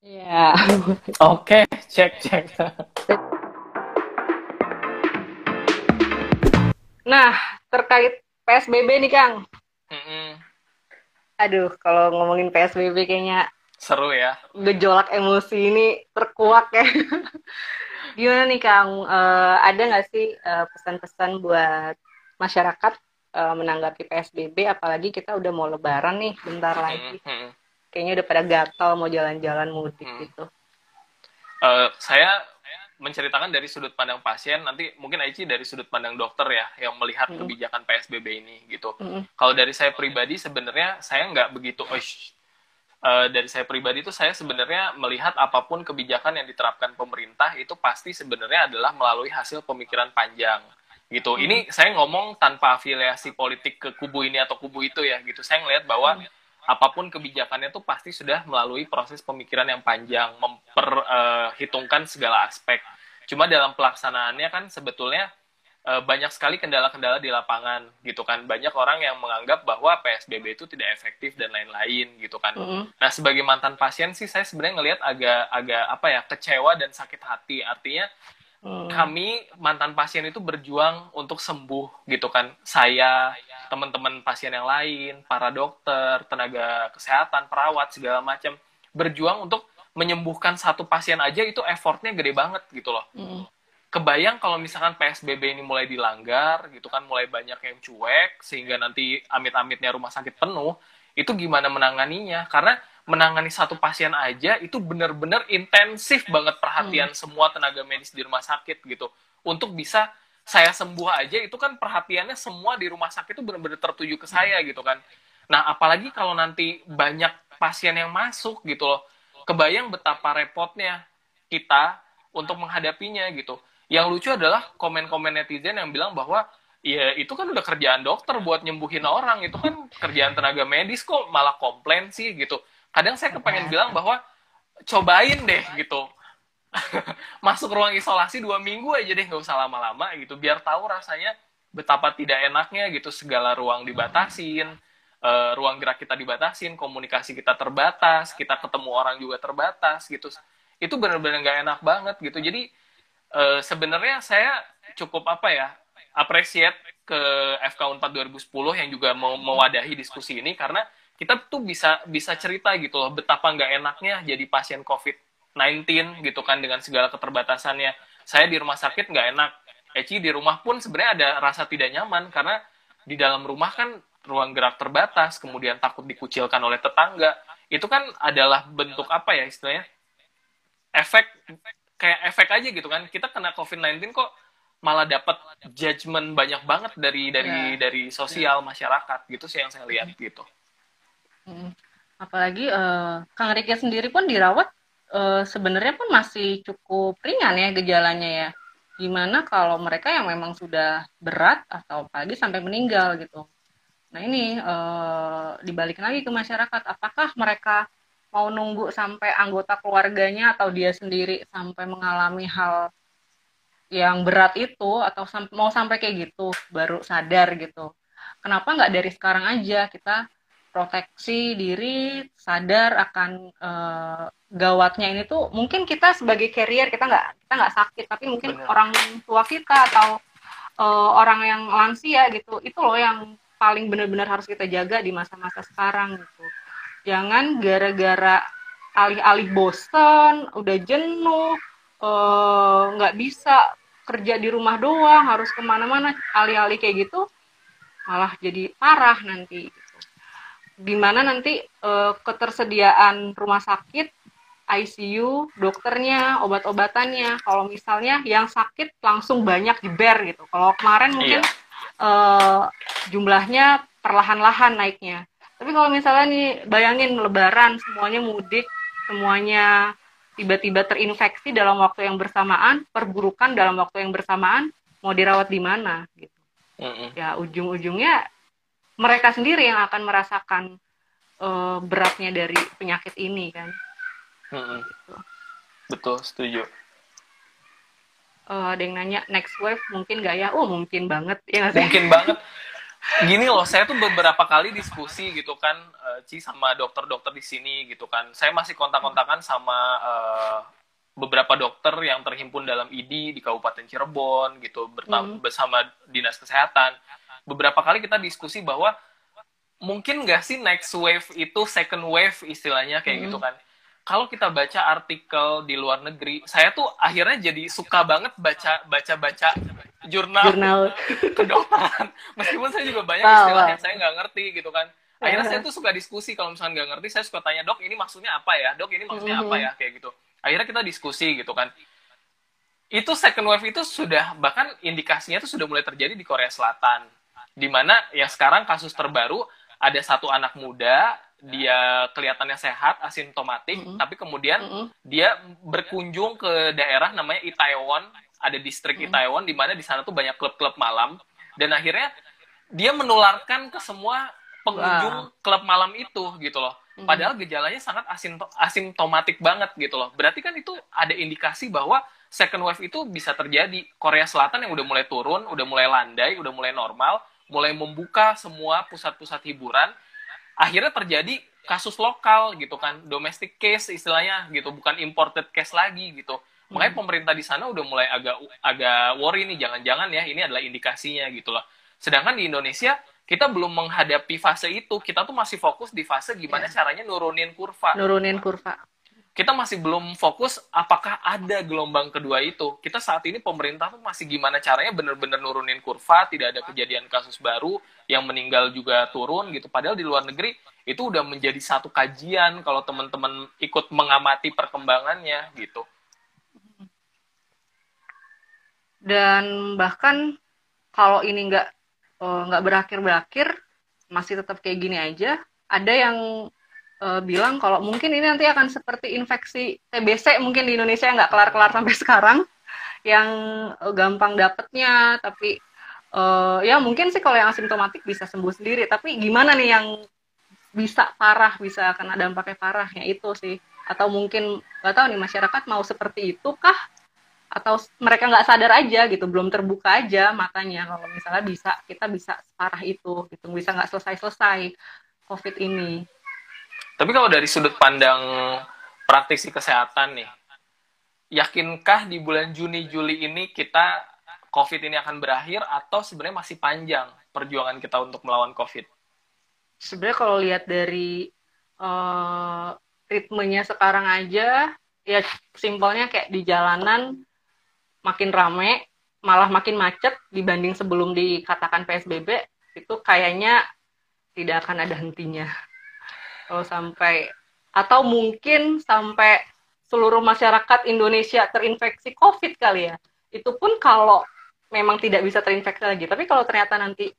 Iya. Oke, cek cek. Nah, terkait PSBB nih Kang. Mm-mm. Aduh, kalau ngomongin PSBB kayaknya Seru ya. gejolak emosi ini terkuak ya. Gimana nih Kang? Eh, ada nggak sih eh, pesan-pesan buat masyarakat eh, menanggapi PSBB? Apalagi kita udah mau lebaran nih, bentar lagi. Mm-mm. Kayaknya udah pada gatal mau jalan-jalan mudik Hmm. gitu. Eh, saya menceritakan dari sudut pandang pasien, nanti mungkin Aici dari sudut pandang dokter ya, yang melihat Mm. kebijakan PSBB ini gitu. Mm-mm. Kalau dari saya pribadi sebenarnya saya nggak begitu, oh. Eh, dari saya pribadi itu saya sebenarnya melihat apa pun kebijakan yang diterapkan pemerintah itu pasti sebenarnya adalah melalui hasil pemikiran panjang gitu. Hmm. Ini saya ngomong tanpa afiliasi politik ke kubu ini atau kubu itu ya gitu. Saya ngelihat bahwa apa pun kebijakannya itu pasti sudah melalui proses pemikiran yang panjang, memperhitungkan segala aspek. Cuma dalam pelaksanaannya kan sebetulnya eh, banyak sekali kendala-kendala di lapangan gitu kan. Banyak orang yang menganggap bahwa PSBB itu tidak efektif dan lain-lain gitu kan. Mm-mm. Nah, sebagai mantan pasien sih saya sebenarnya ngelihat agak agak apa ya, kecewa dan sakit hati. Artinya Mm. kami mantan pasien itu berjuang untuk sembuh gitu kan. Saya, teman-teman pasien yang lain, para dokter, tenaga kesehatan, perawat segala macam berjuang untuk menyembuhkan satu pasien aja itu effortnya gede banget gitu loh Mm. kebayang kalau misalkan PSBB ini mulai dilanggar gitu kan mulai banyak yang cuek sehingga nanti amit-amitnya rumah sakit penuh itu gimana menanganinya karena menangani satu pasien aja itu benar-benar intensif banget perhatian semua tenaga medis di rumah sakit gitu. Untuk bisa saya sembuh aja itu kan perhatiannya semua di rumah sakit itu benar-benar tertuju ke saya gitu kan. Nah apalagi kalau nanti banyak pasien yang masuk gitu loh. Kebayang betapa repotnya kita untuk menghadapinya gitu. Yang lucu adalah komen-komen netizen yang bilang bahwa ya itu kan udah kerjaan dokter buat nyembuhin orang itu kan kerjaan tenaga medis kok malah komplain sih gitu kadang saya kepengen bilang bahwa cobain deh gitu. Masuk ruang isolasi dua minggu aja deh nggak usah lama-lama gitu. Biar tahu rasanya betapa tidak enaknya gitu segala ruang dibatasin eh, ruang gerak kita dibatasin komunikasi kita terbatas kita ketemu orang juga terbatas gitu. Itu benar-benar nggak enak banget gitu. Jadi eh, sebenarnya saya cukup apa ya appreciate ke FK 4 2010 yang juga mau mewadahi diskusi ini karena kita tuh bisa bisa cerita gitu loh betapa nggak enaknya jadi pasien COVID-19 gitu kan dengan segala keterbatasannya. Saya di rumah sakit nggak enak. Eci di rumah pun sebenarnya ada rasa tidak nyaman karena di dalam rumah kan ruang gerak terbatas, kemudian takut dikucilkan oleh tetangga. Itu kan adalah bentuk apa ya istilahnya? Efek kayak efek aja gitu kan. Kita kena COVID-19 kok malah dapat judgement banyak banget dari dari Ya. dari sosial masyarakat gitu sih yang saya lihat gitu. Apalagi eh, Kang Riki sendiri pun dirawat eh, sebenarnya pun masih cukup ringan ya gejalanya ya. Gimana kalau mereka yang memang sudah berat atau apalagi sampai meninggal gitu. Nah ini eh, dibalikin lagi ke masyarakat, apakah mereka mau nunggu sampai anggota keluarganya atau dia sendiri sampai mengalami hal yang berat itu atau sam- mau sampai kayak gitu baru sadar gitu. Kenapa nggak dari sekarang aja kita proteksi diri, sadar akan eh, gawatnya ini tuh mungkin kita sebagai carrier kita nggak kita nggak sakit tapi mungkin Bener. orang tua kita atau eh, orang yang lansia gitu itu loh yang paling benar-benar harus kita jaga di masa-masa sekarang gitu. Jangan gara-gara alih-alih bosen, udah jenuh, eh, nggak bisa kerja di rumah doang, harus ke mana-mana, alih-alih kayak gitu, malah jadi parah nanti. Gitu. Gimana nanti eh, ketersediaan rumah sakit, ICU, dokternya, obat-obatannya. Kalau misalnya yang sakit langsung banyak jeber gitu. Kalau kemarin mungkin eh, jumlahnya perlahan-lahan naiknya. Tapi kalau misalnya nih bayangin lebaran semuanya mudik, semuanya tiba-tiba terinfeksi dalam waktu yang bersamaan, perburukan dalam waktu yang bersamaan, mau dirawat di mana gitu. Mm-mm. Ya ujung-ujungnya mereka sendiri yang akan merasakan eh, beratnya dari penyakit ini kan. Mm-mm. Betul, setuju. Eh, ada yang nanya next wave mungkin nggak ya? Oh mungkin banget ya? Mungkin banget. Gini loh, saya tuh beberapa kali diskusi gitu kan eh, Ci sama dokter-dokter di sini gitu kan. Saya masih kontak-kontakan sama uh, beberapa dokter yang terhimpun dalam ID di Kabupaten Cirebon gitu hmm. bersama dinas kesehatan. Beberapa kali kita diskusi bahwa mungkin nggak sih next wave itu second wave istilahnya kayak hmm. gitu kan. Kalau kita baca artikel di luar negeri, saya tuh akhirnya jadi suka banget baca baca baca jurnal, jurnal. kedokteran. Meskipun saya juga banyak istilah yang saya nggak ngerti gitu kan. Akhirnya saya tuh suka diskusi kalau misalnya nggak ngerti, saya suka tanya dok ini maksudnya apa ya, dok ini maksudnya mm -hmm. apa ya kayak gitu akhirnya kita diskusi gitu kan itu second wave itu sudah bahkan indikasinya itu sudah mulai terjadi di Korea Selatan di mana ya sekarang kasus terbaru ada satu anak muda dia kelihatannya sehat asimptomatik mm -hmm. tapi kemudian mm -hmm. dia berkunjung ke daerah namanya Itaewon ada distrik mm -hmm. Itaewon di mana di sana tuh banyak klub-klub malam dan akhirnya dia menularkan ke semua pengunjung wow. klub malam itu gitu loh Hmm. Padahal gejalanya sangat asimptomatik banget gitu loh. Berarti kan itu ada indikasi bahwa second wave itu bisa terjadi. Korea Selatan yang udah mulai turun, udah mulai landai, udah mulai normal, mulai membuka semua pusat-pusat hiburan, akhirnya terjadi kasus lokal gitu kan, domestic case istilahnya gitu, bukan imported case lagi gitu. Makanya hmm. pemerintah di sana udah mulai agak agak worry nih, jangan-jangan ya ini adalah indikasinya gitu loh. Sedangkan di Indonesia kita belum menghadapi fase itu. Kita tuh masih fokus di fase gimana yeah. caranya nurunin kurva. Nurunin kurva. Kita masih belum fokus apakah ada gelombang kedua itu. Kita saat ini pemerintah tuh masih gimana caranya bener-bener nurunin kurva, tidak ada kejadian kasus baru, yang meninggal juga turun gitu. Padahal di luar negeri itu udah menjadi satu kajian kalau teman-teman ikut mengamati perkembangannya gitu. Dan bahkan kalau ini nggak Eh, nggak uh, berakhir-berakhir masih tetap kayak gini aja ada yang uh, bilang kalau mungkin ini nanti akan seperti infeksi TBC mungkin di Indonesia nggak kelar-kelar sampai sekarang yang uh, gampang dapetnya. Tapi uh, ya mungkin sih kalau yang asimptomatik bisa sembuh sendiri. Tapi gimana nih yang bisa parah bisa kena dampaknya parahnya itu sih. Atau mungkin nggak tahu nih masyarakat mau seperti itu kah? Atau mereka nggak sadar aja gitu belum terbuka aja matanya. Kalau misalnya bisa kita bisa separah itu gitu. Bisa nggak selesai selesai covid ini tapi kalau dari sudut pandang praktisi kesehatan nih yakinkah di bulan Juni Juli ini kita covid ini akan berakhir atau sebenarnya masih panjang perjuangan kita untuk melawan covid sebenarnya kalau lihat dari uh, ritmenya sekarang aja ya simpelnya kayak di jalanan makin rame, malah makin macet dibanding sebelum dikatakan PSBB, itu kayaknya tidak akan ada hentinya. Kalau sampai atau mungkin sampai seluruh masyarakat Indonesia terinfeksi COVID kali ya. Itu pun kalau memang tidak bisa terinfeksi lagi. Tapi kalau ternyata nanti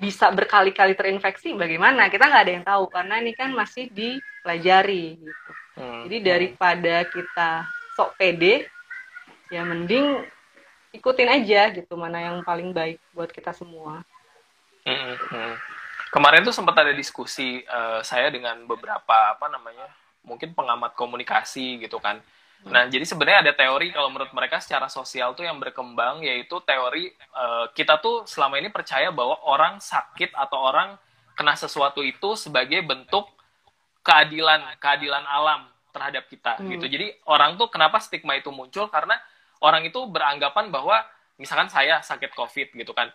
bisa berkali-kali terinfeksi, bagaimana? Kita nggak ada yang tahu karena ini kan masih dipelajari. Gitu. Hmm. Jadi daripada kita sok pede, ya mending ikutin aja gitu mana yang paling baik buat kita semua. Mm -hmm. Kemarin tuh sempat ada diskusi uh, saya dengan beberapa apa namanya mungkin pengamat komunikasi gitu kan. Hmm. Nah jadi sebenarnya ada teori kalau menurut mereka secara sosial tuh yang berkembang yaitu teori uh, kita tuh selama ini percaya bahwa orang sakit atau orang kena sesuatu itu sebagai bentuk keadilan keadilan alam terhadap kita hmm. gitu. Jadi orang tuh kenapa stigma itu muncul karena orang itu beranggapan bahwa misalkan saya sakit covid gitu kan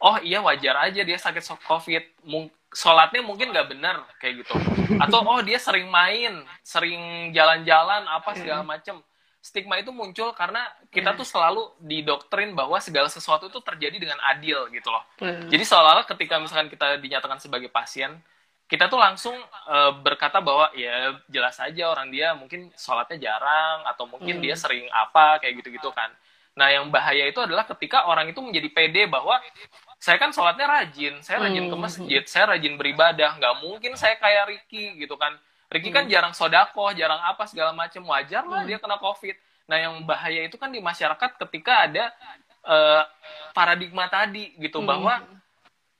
oh iya wajar aja dia sakit covid Mung sholatnya mungkin nggak benar kayak gitu atau oh dia sering main sering jalan-jalan apa segala macem stigma itu muncul karena kita tuh selalu didoktrin bahwa segala sesuatu itu terjadi dengan adil gitu loh. Jadi seolah-olah ketika misalkan kita dinyatakan sebagai pasien, kita tuh langsung uh, berkata bahwa ya jelas saja orang dia mungkin sholatnya jarang atau mungkin hmm. dia sering apa kayak gitu-gitu kan. Nah yang bahaya itu adalah ketika orang itu menjadi pede bahwa saya kan sholatnya rajin, saya rajin ke hmm. masjid, saya rajin beribadah, nggak mungkin saya kayak Ricky gitu kan. Ricky kan hmm. jarang sodako, jarang apa segala macam wajar lah hmm. dia kena covid. Nah yang bahaya itu kan di masyarakat ketika ada uh, paradigma tadi gitu hmm. bahwa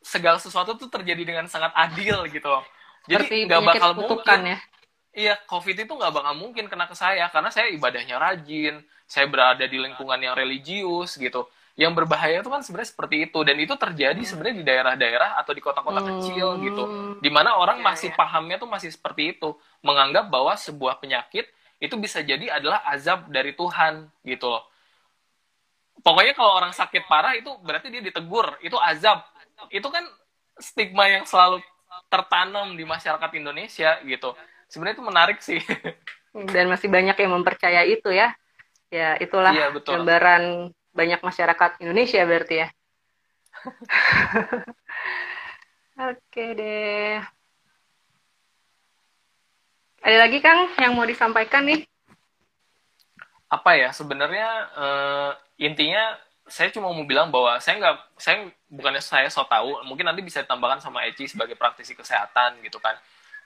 segala sesuatu tuh terjadi dengan sangat adil gitu. Jadi nggak bakal mungkin. Ya? Iya, COVID itu nggak bakal mungkin kena ke saya karena saya ibadahnya rajin, saya berada di lingkungan yang religius gitu. Yang berbahaya itu kan sebenarnya seperti itu. Dan itu terjadi Hmm. sebenarnya di daerah-daerah atau di kota-kota Hmm. kecil gitu. Di mana orang Iya, masih iya. pahamnya tuh masih seperti itu. Menganggap bahwa sebuah penyakit itu bisa jadi adalah azab dari Tuhan gitu loh. Pokoknya kalau orang sakit parah itu berarti dia ditegur. Itu azab. Itu kan stigma yang selalu tertanam di masyarakat Indonesia gitu. Sebenarnya itu menarik sih. Dan masih banyak yang mempercaya itu ya. Ya itulah Iya, betul. gambaran banyak masyarakat Indonesia berarti ya? Oke deh. Ada lagi Kang yang mau disampaikan nih? Apa ya? Sebenarnya eh, intinya saya cuma mau bilang bahwa saya nggak saya bukannya saya so tahu mungkin nanti bisa ditambahkan sama Eci sebagai praktisi kesehatan gitu kan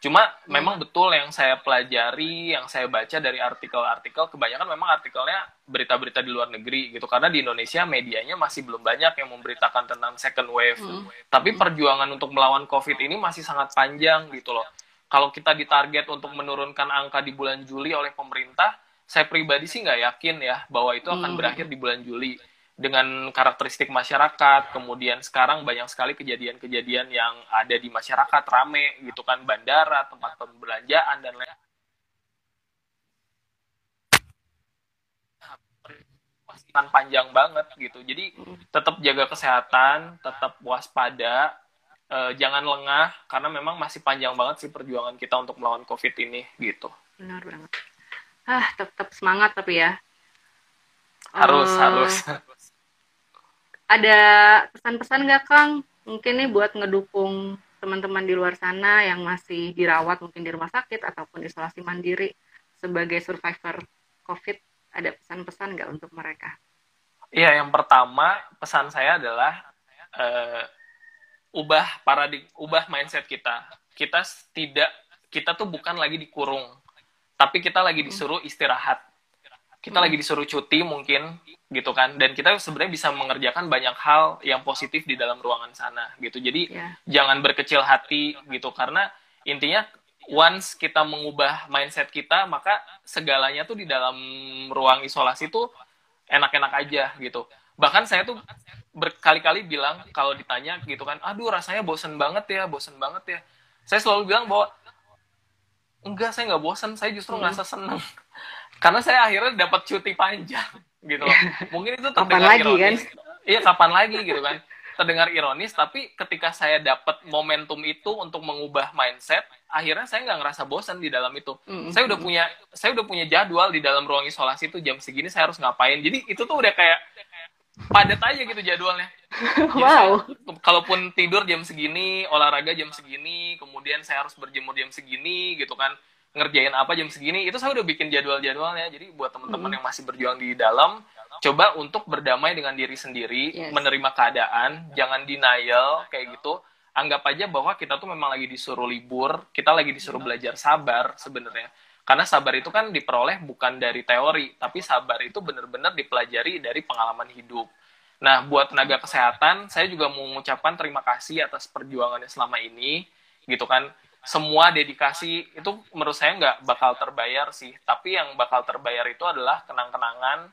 cuma memang betul yang saya pelajari yang saya baca dari artikel-artikel kebanyakan memang artikelnya berita-berita di luar negeri gitu. Karena di Indonesia medianya masih belum banyak yang memberitakan tentang second wave. Hmm. tapi perjuangan untuk melawan COVID ini masih sangat panjang gitu loh. Kalau kita ditarget untuk menurunkan angka di bulan Juli oleh pemerintah saya pribadi sih nggak yakin ya bahwa itu akan Hmm. berakhir di bulan Juli dengan karakteristik masyarakat kemudian sekarang banyak sekali kejadian-kejadian yang ada di masyarakat rame gitu kan bandara tempat perbelanjaan dan lain masih akan panjang banget gitu. Jadi tetap jaga kesehatan tetap waspada eh, jangan lengah karena memang masih panjang banget sih perjuangan kita untuk melawan covid ini gitu. Benar banget. Ah tetap semangat tapi ya. Harus Eh, harus ada pesan-pesan nggak Kang mungkin nih buat ngedukung teman-teman di luar sana yang masih dirawat mungkin di rumah sakit ataupun isolasi mandiri sebagai survivor COVID ada pesan-pesan nggak untuk mereka? Iya, yang pertama pesan saya adalah eh, ubah paradig, ubah mindset kita. Kita tidak, kita tuh bukan lagi dikurung, tapi kita lagi disuruh istirahat. Kita lagi disuruh cuti mungkin, gitu kan. Dan kita sebenarnya bisa mengerjakan banyak hal yang positif di dalam ruangan sana, gitu. Jadi Ya, jangan berkecil hati, gitu. Karena intinya once kita mengubah mindset kita, maka segalanya tuh di dalam ruang isolasi tuh enak-enak aja gitu. Bahkan saya tuh berkali-kali bilang kalau ditanya gitu kan, aduh rasanya bosen banget ya, bosen banget ya. Saya selalu bilang bahwa enggak, saya nggak bosen, saya justru Hmm. ngerasa seneng. Karena saya akhirnya dapat cuti panjang gitu loh. Mungkin itu Kapan terdengar lagi, ironis. Iya, kapan lagi gitu kan. Terdengar ironis, tapi ketika saya dapat momentum itu untuk mengubah mindset, akhirnya saya nggak ngerasa bosan di dalam itu Mm-mm. saya udah punya saya udah punya jadwal di dalam ruang isolasi itu jam segini saya harus ngapain jadi itu tuh udah kayak padat aja gitu jadwalnya Jadi Wow. saya- kalaupun tidur jam segini olahraga jam segini kemudian saya harus berjemur jam segini gitu kan ngerjain apa jam segini itu saya udah bikin jadwal-jadwalnya jadi buat teman-teman yang masih berjuang di dalam coba untuk berdamai dengan diri sendiri Yes. menerima keadaan jangan denial kayak gitu anggap aja bahwa kita tuh memang lagi disuruh libur, kita lagi disuruh belajar sabar sebenarnya. Karena sabar itu kan diperoleh bukan dari teori, tapi sabar itu benar-benar dipelajari dari pengalaman hidup. Nah, buat tenaga kesehatan, saya juga mau mengucapkan terima kasih atas perjuangannya selama ini, gitu kan. Semua dedikasi itu menurut saya nggak bakal terbayar sih, tapi yang bakal terbayar itu adalah kenang-kenangan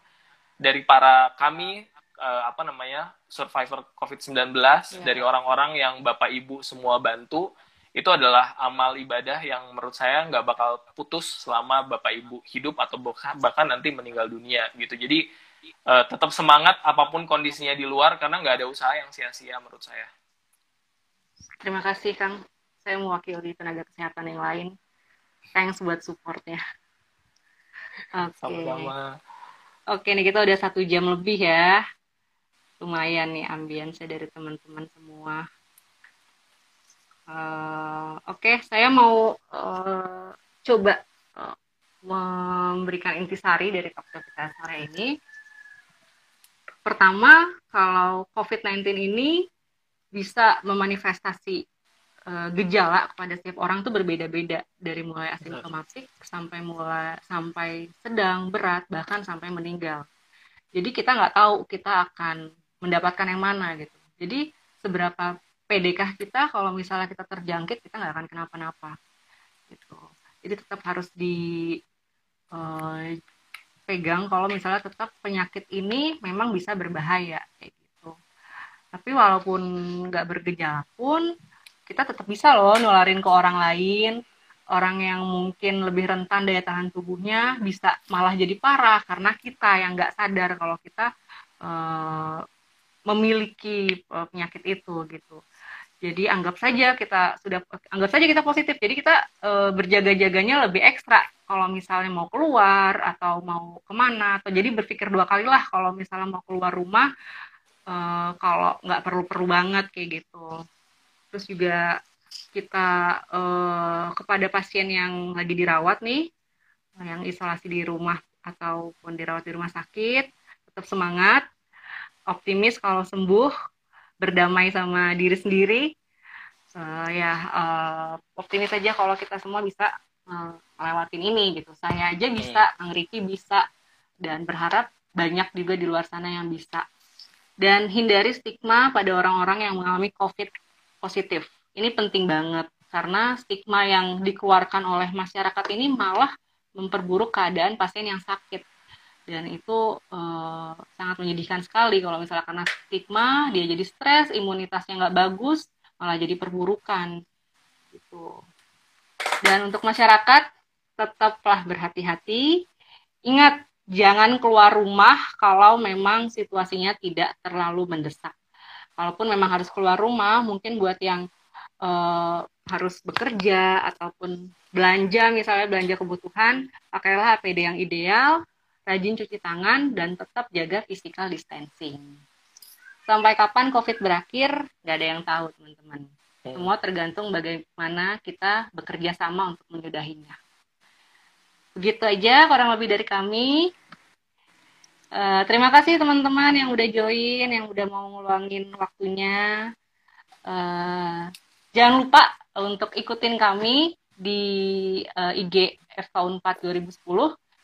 dari para kami eh, apa namanya survivor COVID-19 Iya. dari orang-orang yang bapak ibu semua bantu itu adalah amal ibadah yang menurut saya nggak bakal putus selama bapak ibu hidup atau bahkan nanti meninggal dunia gitu jadi eh, tetap semangat apa pun kondisinya di luar karena nggak ada usaha yang sia-sia menurut saya Terima kasih Kang. Saya mewakili tenaga kesehatan yang lain. Thanks buat supportnya. Oke. sama-sama Oke nih kita udah satu jam lebih ya. Lumayan nih ambience dari teman-teman semua. Eh, Oke, saya mau eh, coba eh, memberikan intisari dari topik kita sore ini. Pertama, kalau COVID-19 ini bisa memanifestasi eh, gejala kepada setiap orang tuh berbeda-beda. Dari mulai asimptomatik sampai mulai sampai sedang berat bahkan sampai meninggal. Jadi kita nggak tahu kita akan mendapatkan yang mana gitu. Jadi seberapa pedekah kita kalau misalnya kita terjangkit kita nggak akan kenapa-napa gitu. Jadi tetap harus di eh, pegang kalau misalnya tetap penyakit ini memang bisa berbahaya kayak gitu. Tapi walaupun nggak bergejala pun kita tetap bisa loh nularin ke orang lain. Orang yang mungkin lebih rentan daya tahan tubuhnya bisa malah jadi parah karena kita yang nggak sadar kalau kita uh, memiliki uh, penyakit itu gitu. Jadi anggap saja kita sudah anggap saja kita positif. Jadi kita e, berjaga-jaganya lebih ekstra kalau misalnya mau keluar atau mau ke mana atau jadi berpikir dua kali lah kalau misalnya mau keluar rumah e, kalau nggak perlu-perlu banget kayak gitu. Terus juga kita e, kepada pasien yang lagi dirawat nih, yang isolasi di rumah ataupun dirawat di rumah sakit, tetap semangat, optimis kalau sembuh berdamai sama diri sendiri. Uh, ya uh, optimis saja kalau kita semua bisa uh, melewatin ini gitu. Saya aja bisa. Kang Riki bisa dan berharap banyak juga di luar sana yang bisa. Dan hindari stigma pada orang-orang yang mengalami COVID positif. Ini penting banget karena stigma yang dikeluarkan oleh masyarakat ini malah memperburuk keadaan pasien yang sakit. Dan itu uh, sangat menyedihkan sekali kalau misalnya karena stigma dia jadi stres imunitasnya nggak bagus malah jadi perburukan. Gitu. Dan untuk masyarakat tetaplah berhati-hati. Ingat jangan keluar rumah kalau memang situasinya tidak terlalu mendesak kalaupun memang harus keluar rumah mungkin buat yang uh, harus bekerja ataupun belanja misalnya belanja kebutuhan pakailah APD yang ideal rajin cuci tangan, dan tetap jaga physical distancing. Sampai kapan COVID berakhir, nggak ada yang tahu, teman-teman. Semua tergantung bagaimana kita bekerja sama untuk menyudahinya. Begitu aja kurang lebih dari kami. Uh, terima kasih teman-teman yang udah join, yang udah mau ngeluangin waktunya. Uh, jangan lupa untuk ikutin kami di uh, IG FK 4 2010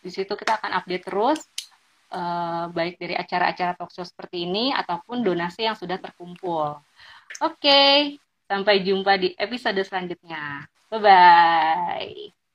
di situ kita akan update terus uh, baik dari acara-acara talkshow seperti ini ataupun donasi yang sudah terkumpul. Oke, okay, sampai jumpa di episode selanjutnya. Bye bye.